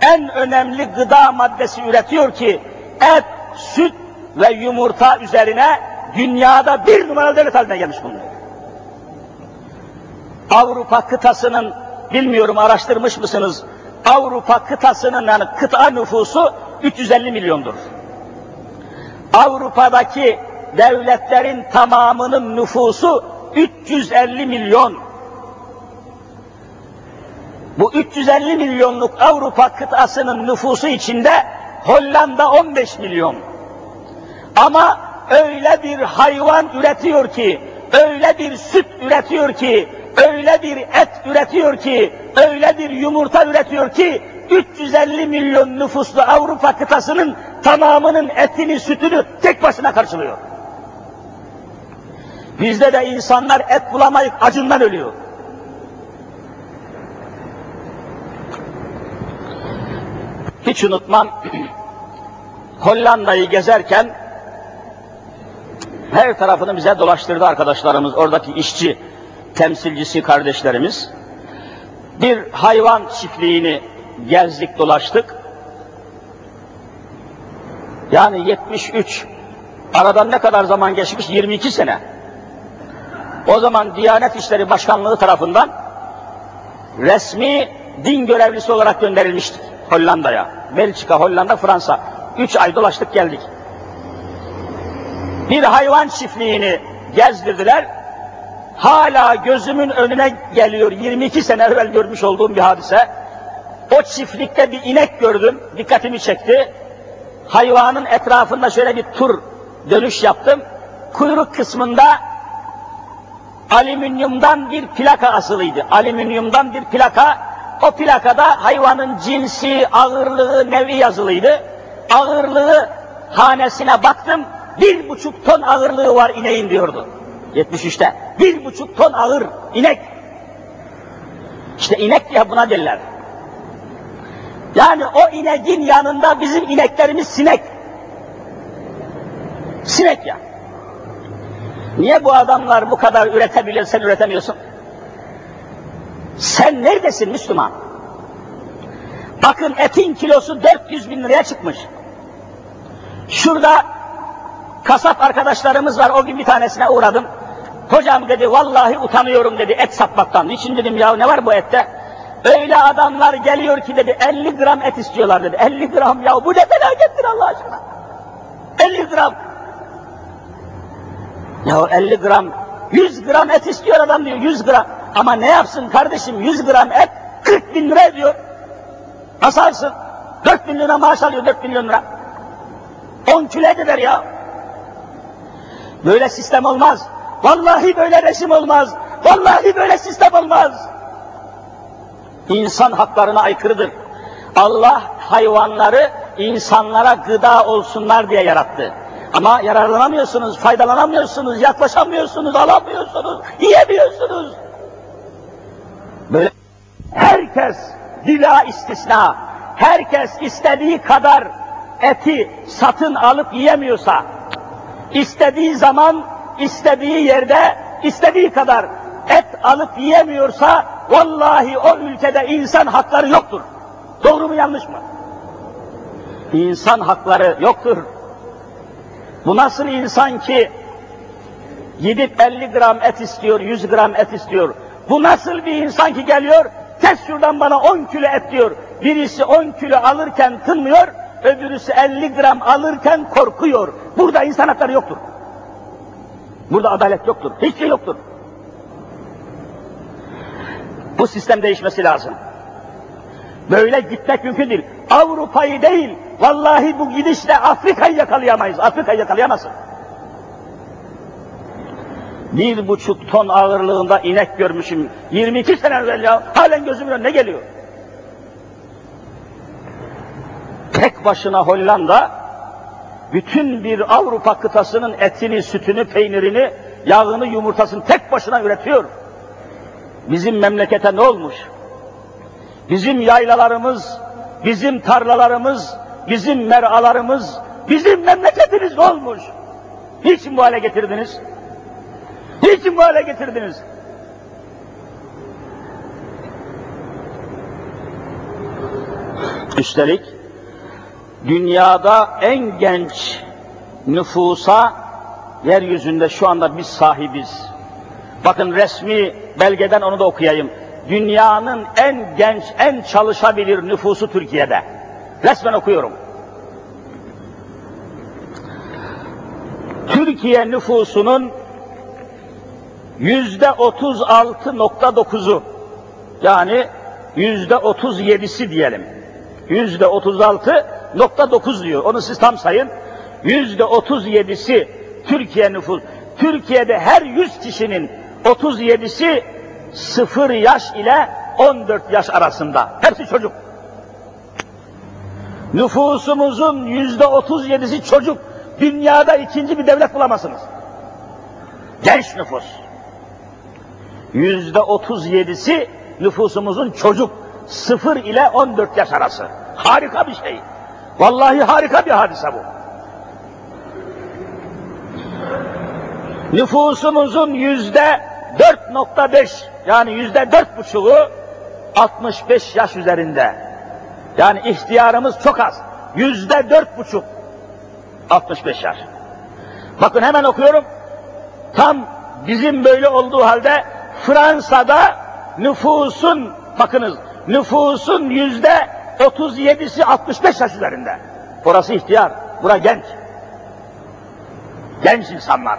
en önemli gıda maddesi üretiyor ki et, süt ve yumurta üzerine dünyada bir numaralı devlet haline gelmiş bulunuyor. Avrupa kıtasının, bilmiyorum araştırmış mısınız, Avrupa kıtasının yani kıta nüfusu 350 milyondur. Avrupa'daki devletlerin tamamının nüfusu 350 milyon. Bu 350 milyonluk Avrupa kıtasının nüfusu içinde Hollanda 15 milyon. Ama öyle bir hayvan üretiyor ki, öyle bir süt üretiyor ki, öyle bir et üretiyor ki, öyle bir yumurta üretiyor ki, 350 milyon nüfuslu Avrupa kıtasının tamamının etini, sütünü tek başına karşılıyor. Bizde de insanlar et bulamayıp acından ölüyor. Hiç unutmam, Hollanda'yı gezerken her tarafını bize dolaştırdı arkadaşlarımız, oradaki işçi temsilcisi kardeşlerimiz. Bir hayvan çiftliğini gezdik dolaştık. Yani 73, aradan ne kadar zaman geçmiş? 22 sene. O zaman Diyanet İşleri Başkanlığı tarafından resmi din görevlisi olarak gönderilmiştik Hollanda'ya. Belçika, Hollanda, Fransa. Üç ay dolaştık geldik. Bir hayvan çiftliğini gezdirdiler. Hala gözümün önüne geliyor. 22 sene evvel görmüş olduğum bir hadise. O çiftlikte bir inek gördüm. Dikkatimi çekti. Hayvanın etrafında şöyle bir tur dönüş yaptım. Kuyruk kısmında alüminyumdan bir plaka asılıydı. Alüminyumdan bir plaka. O plakada hayvanın cinsi, ağırlığı, nevi yazılıydı. Ağırlığı hanesine baktım. Bir buçuk ton ağırlığı var ineğin diyordu. 73'te. Bir buçuk ton ağır inek. İşte inek diye buna derler. Yani o ineğin yanında bizim ineklerimiz sinek. Sinek ya. Niye bu adamlar bu kadar üretebilir, sen üretemiyorsun? Sen neredesin Müslüman? Bakın etin kilosu 400 bin liraya çıkmış. Şurada kasap arkadaşlarımız var, o gün bir tanesine uğradım. Hocam dedi, vallahi utanıyorum dedi et satmaktan. Niçin dedim ya, ne var bu ette? Öyle adamlar geliyor ki dedi, 50 gram et istiyorlar dedi. 50 gram ya, bu ne felakettir Allah aşkına. 50 gram. Ya 50 gram, 100 gram et istiyor adam diyor, 100 gram. Ama ne yapsın kardeşim, 100 gram et 40 bin lira ediyor. Nasıl alsın? 4 bin lira maaş alıyor, 4 milyon lira. 10 kilo eder ya. Böyle sistem olmaz. Vallahi böyle resim olmaz. Vallahi böyle sistem olmaz. İnsan haklarına aykırıdır. Allah hayvanları insanlara gıda olsunlar diye yarattı. Ama yararlanamıyorsunuz, faydalanamıyorsunuz, yaklaşamıyorsunuz, alamıyorsunuz, yiyemiyorsunuz. Böyle herkes bila istisna, herkes istediği kadar eti satın alıp yiyemiyorsa, istediği zaman, istediği yerde, istediği kadar et alıp yiyemiyorsa, vallahi o ülkede insan hakları yoktur. Doğru mu yanlış mı? İnsan hakları yoktur. Bu nasıl insan ki gidip 50 gram et istiyor, 100 gram et istiyor. Bu nasıl bir insan ki geliyor, kes şuradan bana 10 kilo et diyor. Birisi 10 kilo alırken tınmıyor, öbürüsü 50 gram alırken korkuyor. Burada insan hakları yoktur. Burada adalet yoktur. Hiçbir şey yoktur. Bu sistem değişmesi lazım. Böyle gitmek mümkün değil. Avrupa'yı değil, vallahi bu gidişle Afrika'yı yakalayamayız. Afrika'yı yakalayamazsın. Bir buçuk ton ağırlığında inek görmüşüm. 22 sene evvel ya. Halen gözümün önüne geliyor. Tek başına Hollanda, bütün bir Avrupa kıtasının etini, sütünü, peynirini, yağını, yumurtasını tek başına üretiyor. Bizim memlekete ne olmuş? Bizim yaylalarımız, bizim tarlalarımız, bizim meralarımız, bizim memleketimiz olmuş. Niçin bu hale getirdiniz? Niçin bu hale getirdiniz? Üstelik dünyada en genç nüfusa yeryüzünde şu anda biz sahibiz. Bakın resmi belgeden onu da okuyayım. Dünyanın en genç, en çalışabilir nüfusu Türkiye'de. Resmen okuyorum. Türkiye nüfusunun yüzde otuz altı nokta dokuzu yani yüzde otuz yedisi diyelim. Yüzde otuz altı nokta dokuz diyor. Onu siz tam sayın. Yüzde otuz yedisi Türkiye nüfus. Türkiye'de her yüz kişinin otuz yedisi sıfır yaş ile on dört yaş arasında. Hepsi çocuk. Nüfusumuzun yüzde otuz yedisi çocuk. Dünyada ikinci bir devlet bulamazsınız. Genç nüfus. Yüzde otuz yedisi nüfusumuzun çocuk. Sıfır ile on dört yaş arası. Harika bir şey. Vallahi harika bir hadise bu. Nüfusumuzun yüzde 4.5 yani yüzde dört buçuğu 65 yaş üzerinde. Yani ihtiyarımız çok az. Yüzde dört buçuk 65 yaş. Bakın hemen okuyorum. Tam bizim böyle olduğu halde Fransa'da nüfusun bakınız nüfusun yüzde 37'si 65 yaş üzerinde. Orası ihtiyar, bura genç. Genç insanlar.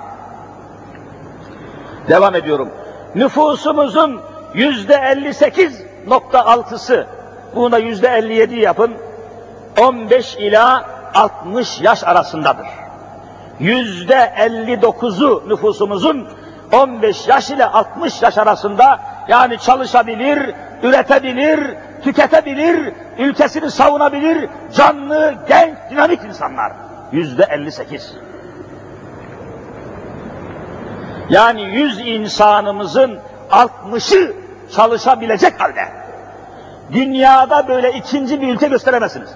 Devam ediyorum. Nüfusumuzun yüzde 58.6'sı, buna yüzde 57 yapın, 15 ila 60 yaş arasındadır. Yüzde 59'u nüfusumuzun 15 yaş ile 60 yaş arasında yani çalışabilir, üretebilir, tüketebilir, ülkesini savunabilir, canlı, genç, dinamik insanlar. Yüzde 58. Yani yüz insanımızın 60'ı çalışabilecek halde. Dünyada böyle ikinci bir ülke gösteremezsiniz.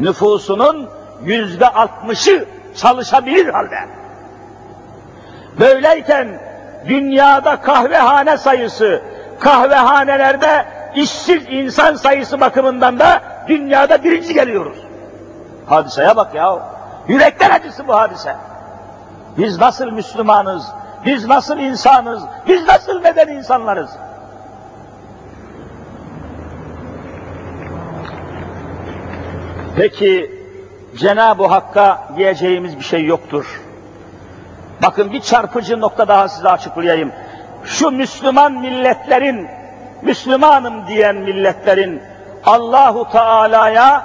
Nüfusunun yüzde 60'ı çalışabilir halde. Böyleyken dünyada kahvehane sayısı, kahvehanelerde işsiz insan sayısı bakımından da dünyada birinci geliyoruz. Hadiseye bak ya. Yürekler acısı bu hadise. Biz nasıl Müslümanız, biz nasıl insanız, biz nasıl neden insanlarız? Peki Cenab-ı Hakk'a diyeceğimiz bir şey yoktur. Bakın bir çarpıcı nokta daha size açıklayayım. Şu Müslüman milletlerin, Müslümanım diyen milletlerin Allahu Teala'ya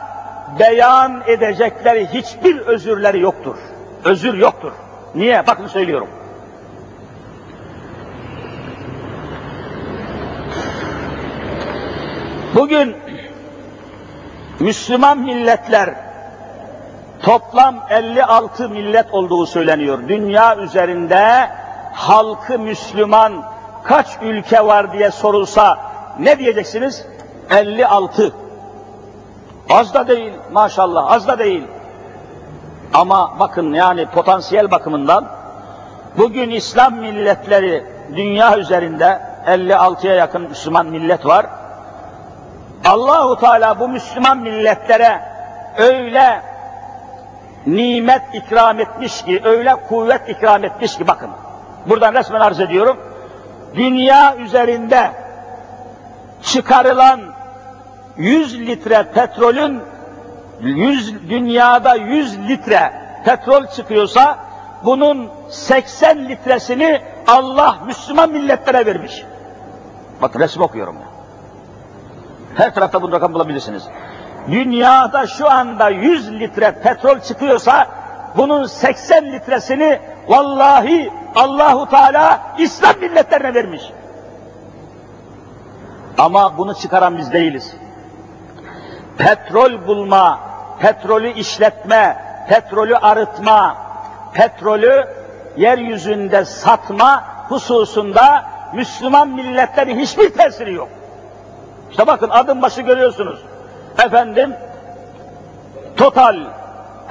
beyan edecekleri hiçbir özürleri yoktur. Özür yoktur. Niye? Bakın söylüyorum. Bugün Müslüman milletler toplam 56 millet olduğu söyleniyor. Dünya üzerinde halkı Müslüman kaç ülke var diye sorulsa ne diyeceksiniz? 56. Az da değil maşallah az da değil. Ama bakın yani potansiyel bakımından bugün İslam milletleri dünya üzerinde 56'ya yakın Müslüman millet var. Allahu Teala bu Müslüman milletlere öyle nimet ikram etmiş ki, öyle kuvvet ikram etmiş ki bakın. Buradan resmen arz ediyorum. Dünya üzerinde çıkarılan 100 litre petrolün 100 dünyada 100 litre petrol çıkıyorsa bunun 80 litresini Allah Müslüman milletlere vermiş. Bak resim okuyorum ya. Her tarafta bu rakam bulabilirsiniz. Dünyada şu anda 100 litre petrol çıkıyorsa bunun 80 litresini vallahi Allahu Teala İslam milletlerine vermiş. Ama bunu çıkaran biz değiliz. Petrol bulma, petrolü işletme, petrolü arıtma, petrolü yeryüzünde satma hususunda Müslüman milletlerin hiçbir tesiri yok. İşte bakın adım başı görüyorsunuz. Efendim Total,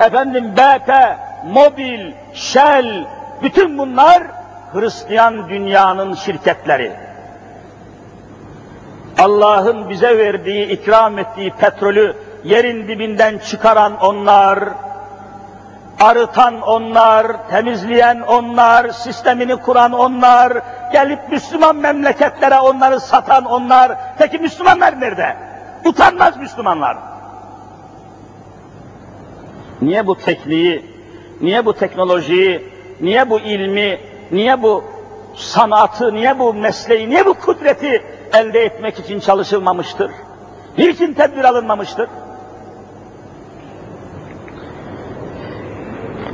efendim BP, Mobil, Shell, bütün bunlar Hristiyan dünyanın şirketleri. Allah'ın bize verdiği, ikram ettiği petrolü yerin dibinden çıkaran onlar, arıtan onlar, temizleyen onlar, sistemini kuran onlar, gelip Müslüman memleketlere onları satan onlar. Peki Müslümanlar nerede? Utanmaz Müslümanlar. Niye bu tekniği, niye bu teknolojiyi, niye bu ilmi, niye bu sanatı, niye bu mesleği, niye bu kudreti elde etmek için çalışılmamıştır? Niçin tedbir alınmamıştır?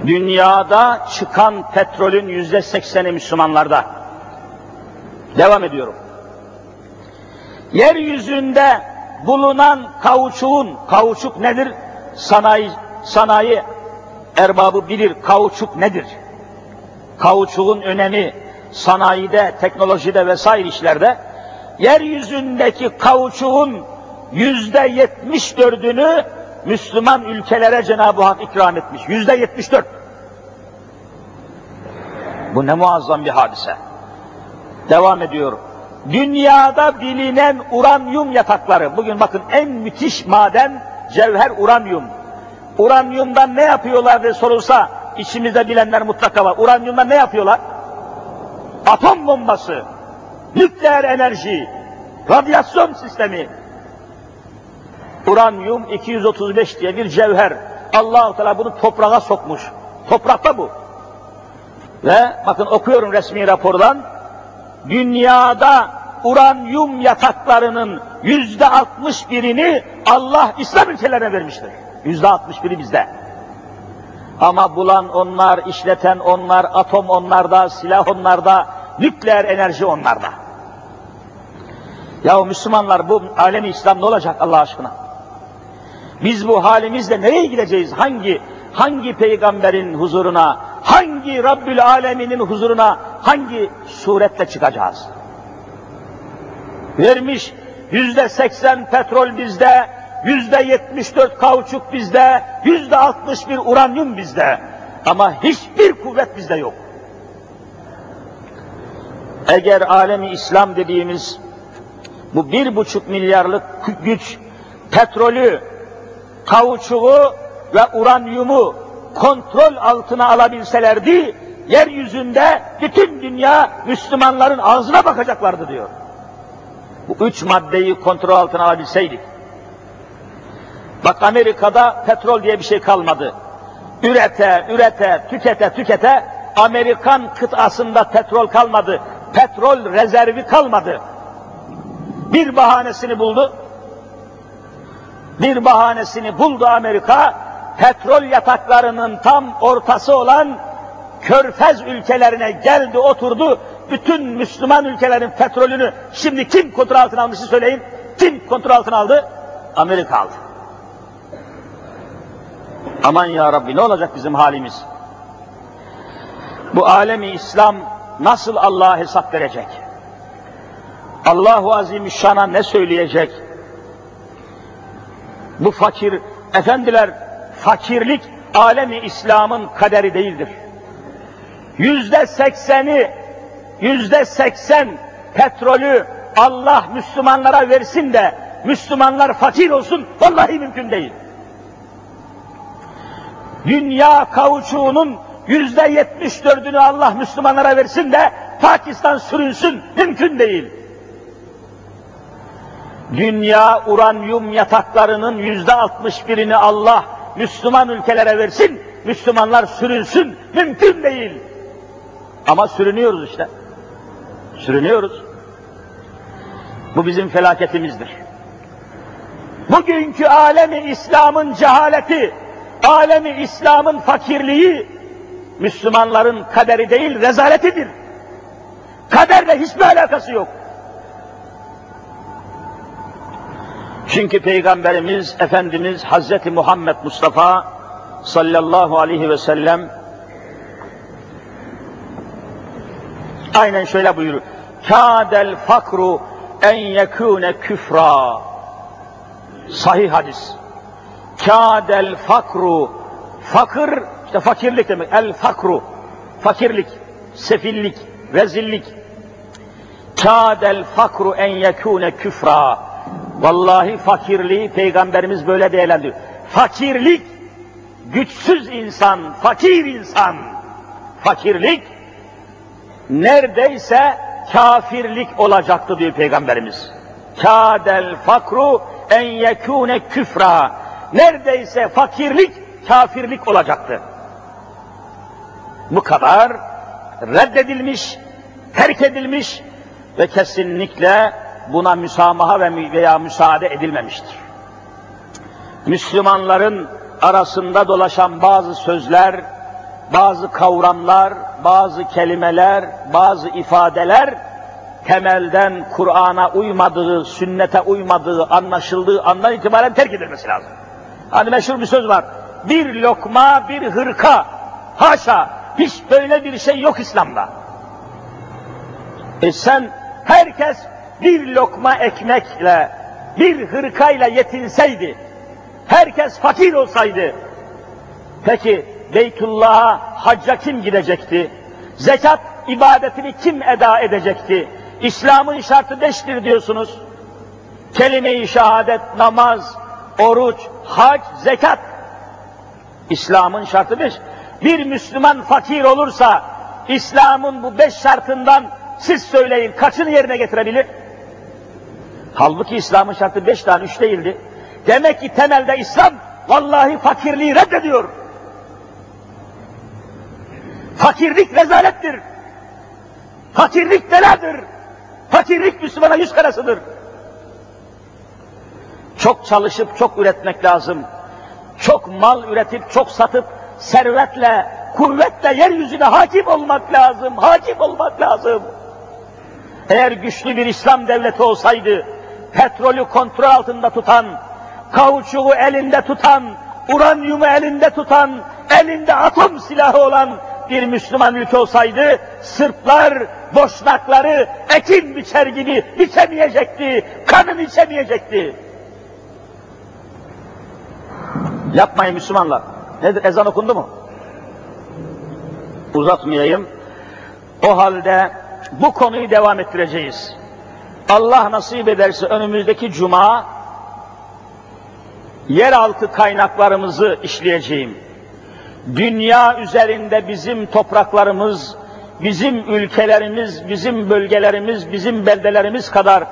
Dünyada çıkan petrolün yüzde sekseni Müslümanlarda. Devam ediyorum. Yeryüzünde bulunan kauçuğun, kauçuk nedir? Sanayi, sanayi erbabı bilir kauçuk nedir? Kauçuğun önemi sanayide, teknolojide vesaire işlerde yeryüzündeki kauçuğun yüzde yetmiş dördünü Müslüman ülkelere Cenab-ı Hak ikram etmiş. Yüzde yetmiş dört. Bu ne muazzam bir hadise. Devam ediyor. Dünyada bilinen uranyum yatakları, bugün bakın en müthiş maden cevher uranyum. Uranyumdan ne yapıyorlar diye sorulsa, içimizde bilenler mutlaka var. Uranyumdan ne yapıyorlar? Atom bombası, nükleer enerji, radyasyon sistemi, uranyum 235 diye bir cevher. allah Teala bunu toprağa sokmuş. Toprakta bu. Ve bakın okuyorum resmi rapordan. Dünyada uranyum yataklarının yüzde altmış birini Allah İslam ülkelerine vermiştir. Yüzde altmış biri bizde. Ama bulan onlar, işleten onlar, atom onlarda, silah onlarda, nükleer enerji onlarda. Ya Müslümanlar bu alemi İslam ne olacak Allah aşkına? Biz bu halimizle nereye gideceğiz? Hangi hangi peygamberin huzuruna, hangi Rabbül Alemin'in huzuruna, hangi surette çıkacağız? Vermiş yüzde seksen petrol bizde, yüzde yetmiş dört kauçuk bizde, yüzde altmış bir uranyum bizde. Ama hiçbir kuvvet bizde yok. Eğer alemi İslam dediğimiz bu bir buçuk milyarlık güç petrolü kauçuğu ve uranyumu kontrol altına alabilselerdi, yeryüzünde bütün dünya Müslümanların ağzına bakacaklardı diyor. Bu üç maddeyi kontrol altına alabilseydik. Bak Amerika'da petrol diye bir şey kalmadı. Ürete, ürete, tükete, tükete Amerikan kıtasında petrol kalmadı. Petrol rezervi kalmadı. Bir bahanesini buldu bir bahanesini buldu Amerika, petrol yataklarının tam ortası olan körfez ülkelerine geldi oturdu, bütün Müslüman ülkelerin petrolünü şimdi kim kontrol altına almışı söyleyin, kim kontrol altına aldı? Amerika aldı. Aman ya Rabbi ne olacak bizim halimiz? Bu alemi İslam nasıl Allah'a hesap verecek? Allahu Azimüşşan'a ne söyleyecek? Bu fakir, efendiler fakirlik alemi İslam'ın kaderi değildir. Yüzde sekseni, yüzde seksen petrolü Allah Müslümanlara versin de Müslümanlar fakir olsun vallahi mümkün değil. Dünya kauçuğunun yüzde yetmiş dördünü Allah Müslümanlara versin de Pakistan sürünsün mümkün değil dünya uranyum yataklarının yüzde altmış birini Allah Müslüman ülkelere versin, Müslümanlar sürünsün, mümkün değil. Ama sürünüyoruz işte. Sürünüyoruz. Bu bizim felaketimizdir. Bugünkü alemi İslam'ın cehaleti, alemi İslam'ın fakirliği, Müslümanların kaderi değil, rezaletidir. Kaderle hiçbir alakası yok. Çünkü Peygamberimiz, Efendimiz Hazreti Muhammed Mustafa sallallahu aleyhi ve sellem aynen şöyle buyurur. Kâdel fakru en yekûne küfra. Sahih hadis. Kâdel fakru. Fakir, işte fakirlik demek. El fakru. Fakirlik, sefillik, rezillik. Kâdel fakru en yekûne küfra. Vallahi fakirliği Peygamberimiz böyle değerlendiriyor. Fakirlik, güçsüz insan, fakir insan. Fakirlik, neredeyse kafirlik olacaktı diyor Peygamberimiz. Kâdel fakru en yekûne küfra. Neredeyse fakirlik, kafirlik olacaktı. Bu kadar reddedilmiş, terk edilmiş ve kesinlikle buna müsamaha ve veya müsaade edilmemiştir. Müslümanların arasında dolaşan bazı sözler, bazı kavramlar, bazı kelimeler, bazı ifadeler temelden Kur'an'a uymadığı, sünnete uymadığı anlaşıldığı andan itibaren terk edilmesi lazım. Hani meşhur bir söz var. Bir lokma, bir hırka. Haşa, hiç böyle bir şey yok İslam'da. E sen, herkes bir lokma ekmekle, bir hırkayla yetinseydi, herkes fakir olsaydı, peki Beytullah'a hacca kim gidecekti? Zekat ibadetini kim eda edecekti? İslam'ın şartı beştir diyorsunuz. Kelime-i şehadet, namaz, oruç, hac, zekat. İslam'ın şartı beş. Bir Müslüman fakir olursa, İslam'ın bu beş şartından siz söyleyin kaçını yerine getirebilir? Halbuki İslam'ın şartı beş tane, üç değildi. Demek ki temelde İslam, vallahi fakirliği reddediyor. Fakirlik rezalettir. Fakirlik beladır. Fakirlik Müslümana yüz karasıdır. Çok çalışıp çok üretmek lazım. Çok mal üretip çok satıp servetle, kuvvetle yeryüzüne hakim olmak lazım. Hakim olmak lazım. Eğer güçlü bir İslam devleti olsaydı, petrolü kontrol altında tutan, kauçuğu elinde tutan, uranyumu elinde tutan, elinde atom silahı olan bir Müslüman ülke olsaydı, Sırplar, Boşnakları ekin biçer gibi biçemeyecekti, kanını içemeyecekti. Yapmayın Müslümanlar. Nedir? Ezan okundu mu? Uzatmayayım. O halde bu konuyu devam ettireceğiz. Allah nasip ederse önümüzdeki cuma yeraltı kaynaklarımızı işleyeceğim. Dünya üzerinde bizim topraklarımız, bizim ülkelerimiz, bizim bölgelerimiz, bizim beldelerimiz kadar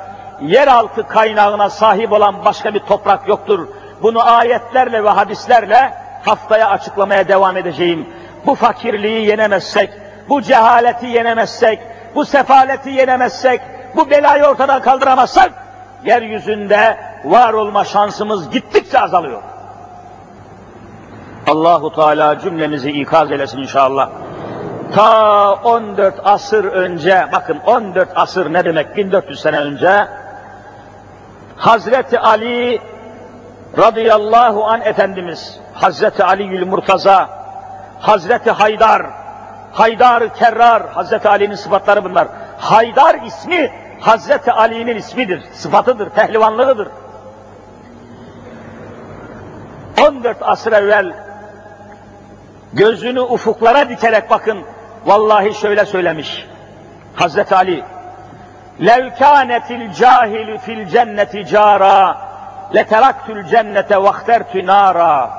yeraltı kaynağına sahip olan başka bir toprak yoktur. Bunu ayetlerle ve hadislerle haftaya açıklamaya devam edeceğim. Bu fakirliği yenemezsek, bu cehaleti yenemezsek, bu sefaleti yenemezsek, bu belayı ortadan kaldıramazsak, yeryüzünde var olma şansımız gittikçe azalıyor. Allahu Teala cümlemizi ikaz eylesin inşallah. Ta 14 asır önce, bakın 14 asır ne demek 1400 sene önce, Hazreti Ali radıyallahu an Efendimiz, Hazreti Ali'ül Murtaza, Hazreti Haydar, Haydar Kerrar, Hazreti Ali'nin sıfatları bunlar. Haydar ismi Hazreti Ali'nin ismidir, sıfatıdır, pehlivanlığıdır. 14 asır evvel gözünü ufuklara dikerek bakın vallahi şöyle söylemiş Hazreti Ali levkânetil cahilü fil cenneti cara leteraktül cennete vahtertü nara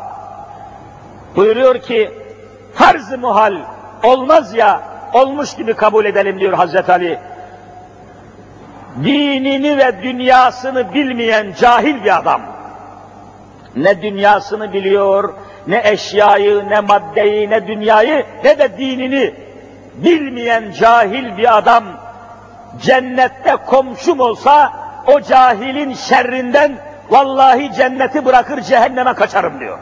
buyuruyor ki farz-ı muhal olmaz ya olmuş gibi kabul edelim diyor Hazreti Ali. Dinini ve dünyasını bilmeyen cahil bir adam. Ne dünyasını biliyor, ne eşyayı, ne maddeyi, ne dünyayı, ne de dinini bilmeyen cahil bir adam cennette komşum olsa o cahilin şerrinden vallahi cenneti bırakır cehenneme kaçarım diyor.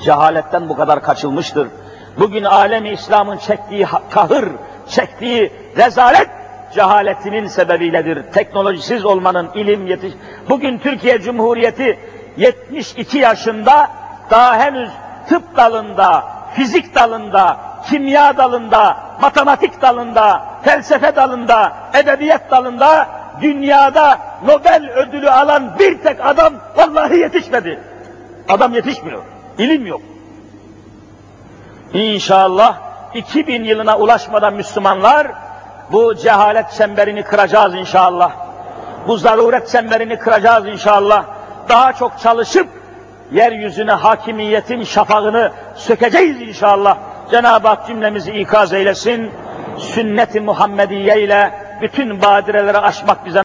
Cehaletten bu kadar kaçılmıştır. Bugün alemi İslam'ın çektiği kahır, çektiği rezalet cehaletinin sebebiyledir. Teknolojisiz olmanın ilim yetiş. Bugün Türkiye Cumhuriyeti 72 yaşında daha henüz tıp dalında, fizik dalında, kimya dalında, matematik dalında, felsefe dalında, edebiyat dalında dünyada Nobel ödülü alan bir tek adam vallahi yetişmedi. Adam yetişmiyor. İlim yok. İnşallah 2000 yılına ulaşmadan Müslümanlar bu cehalet çemberini kıracağız inşallah. Bu zaruret çemberini kıracağız inşallah. Daha çok çalışıp yeryüzüne hakimiyetin şafağını sökeceğiz inşallah. Cenab-ı Hak cümlemizi ikaz eylesin. Sünnet-i Muhammediye ile bütün badireleri aşmak bize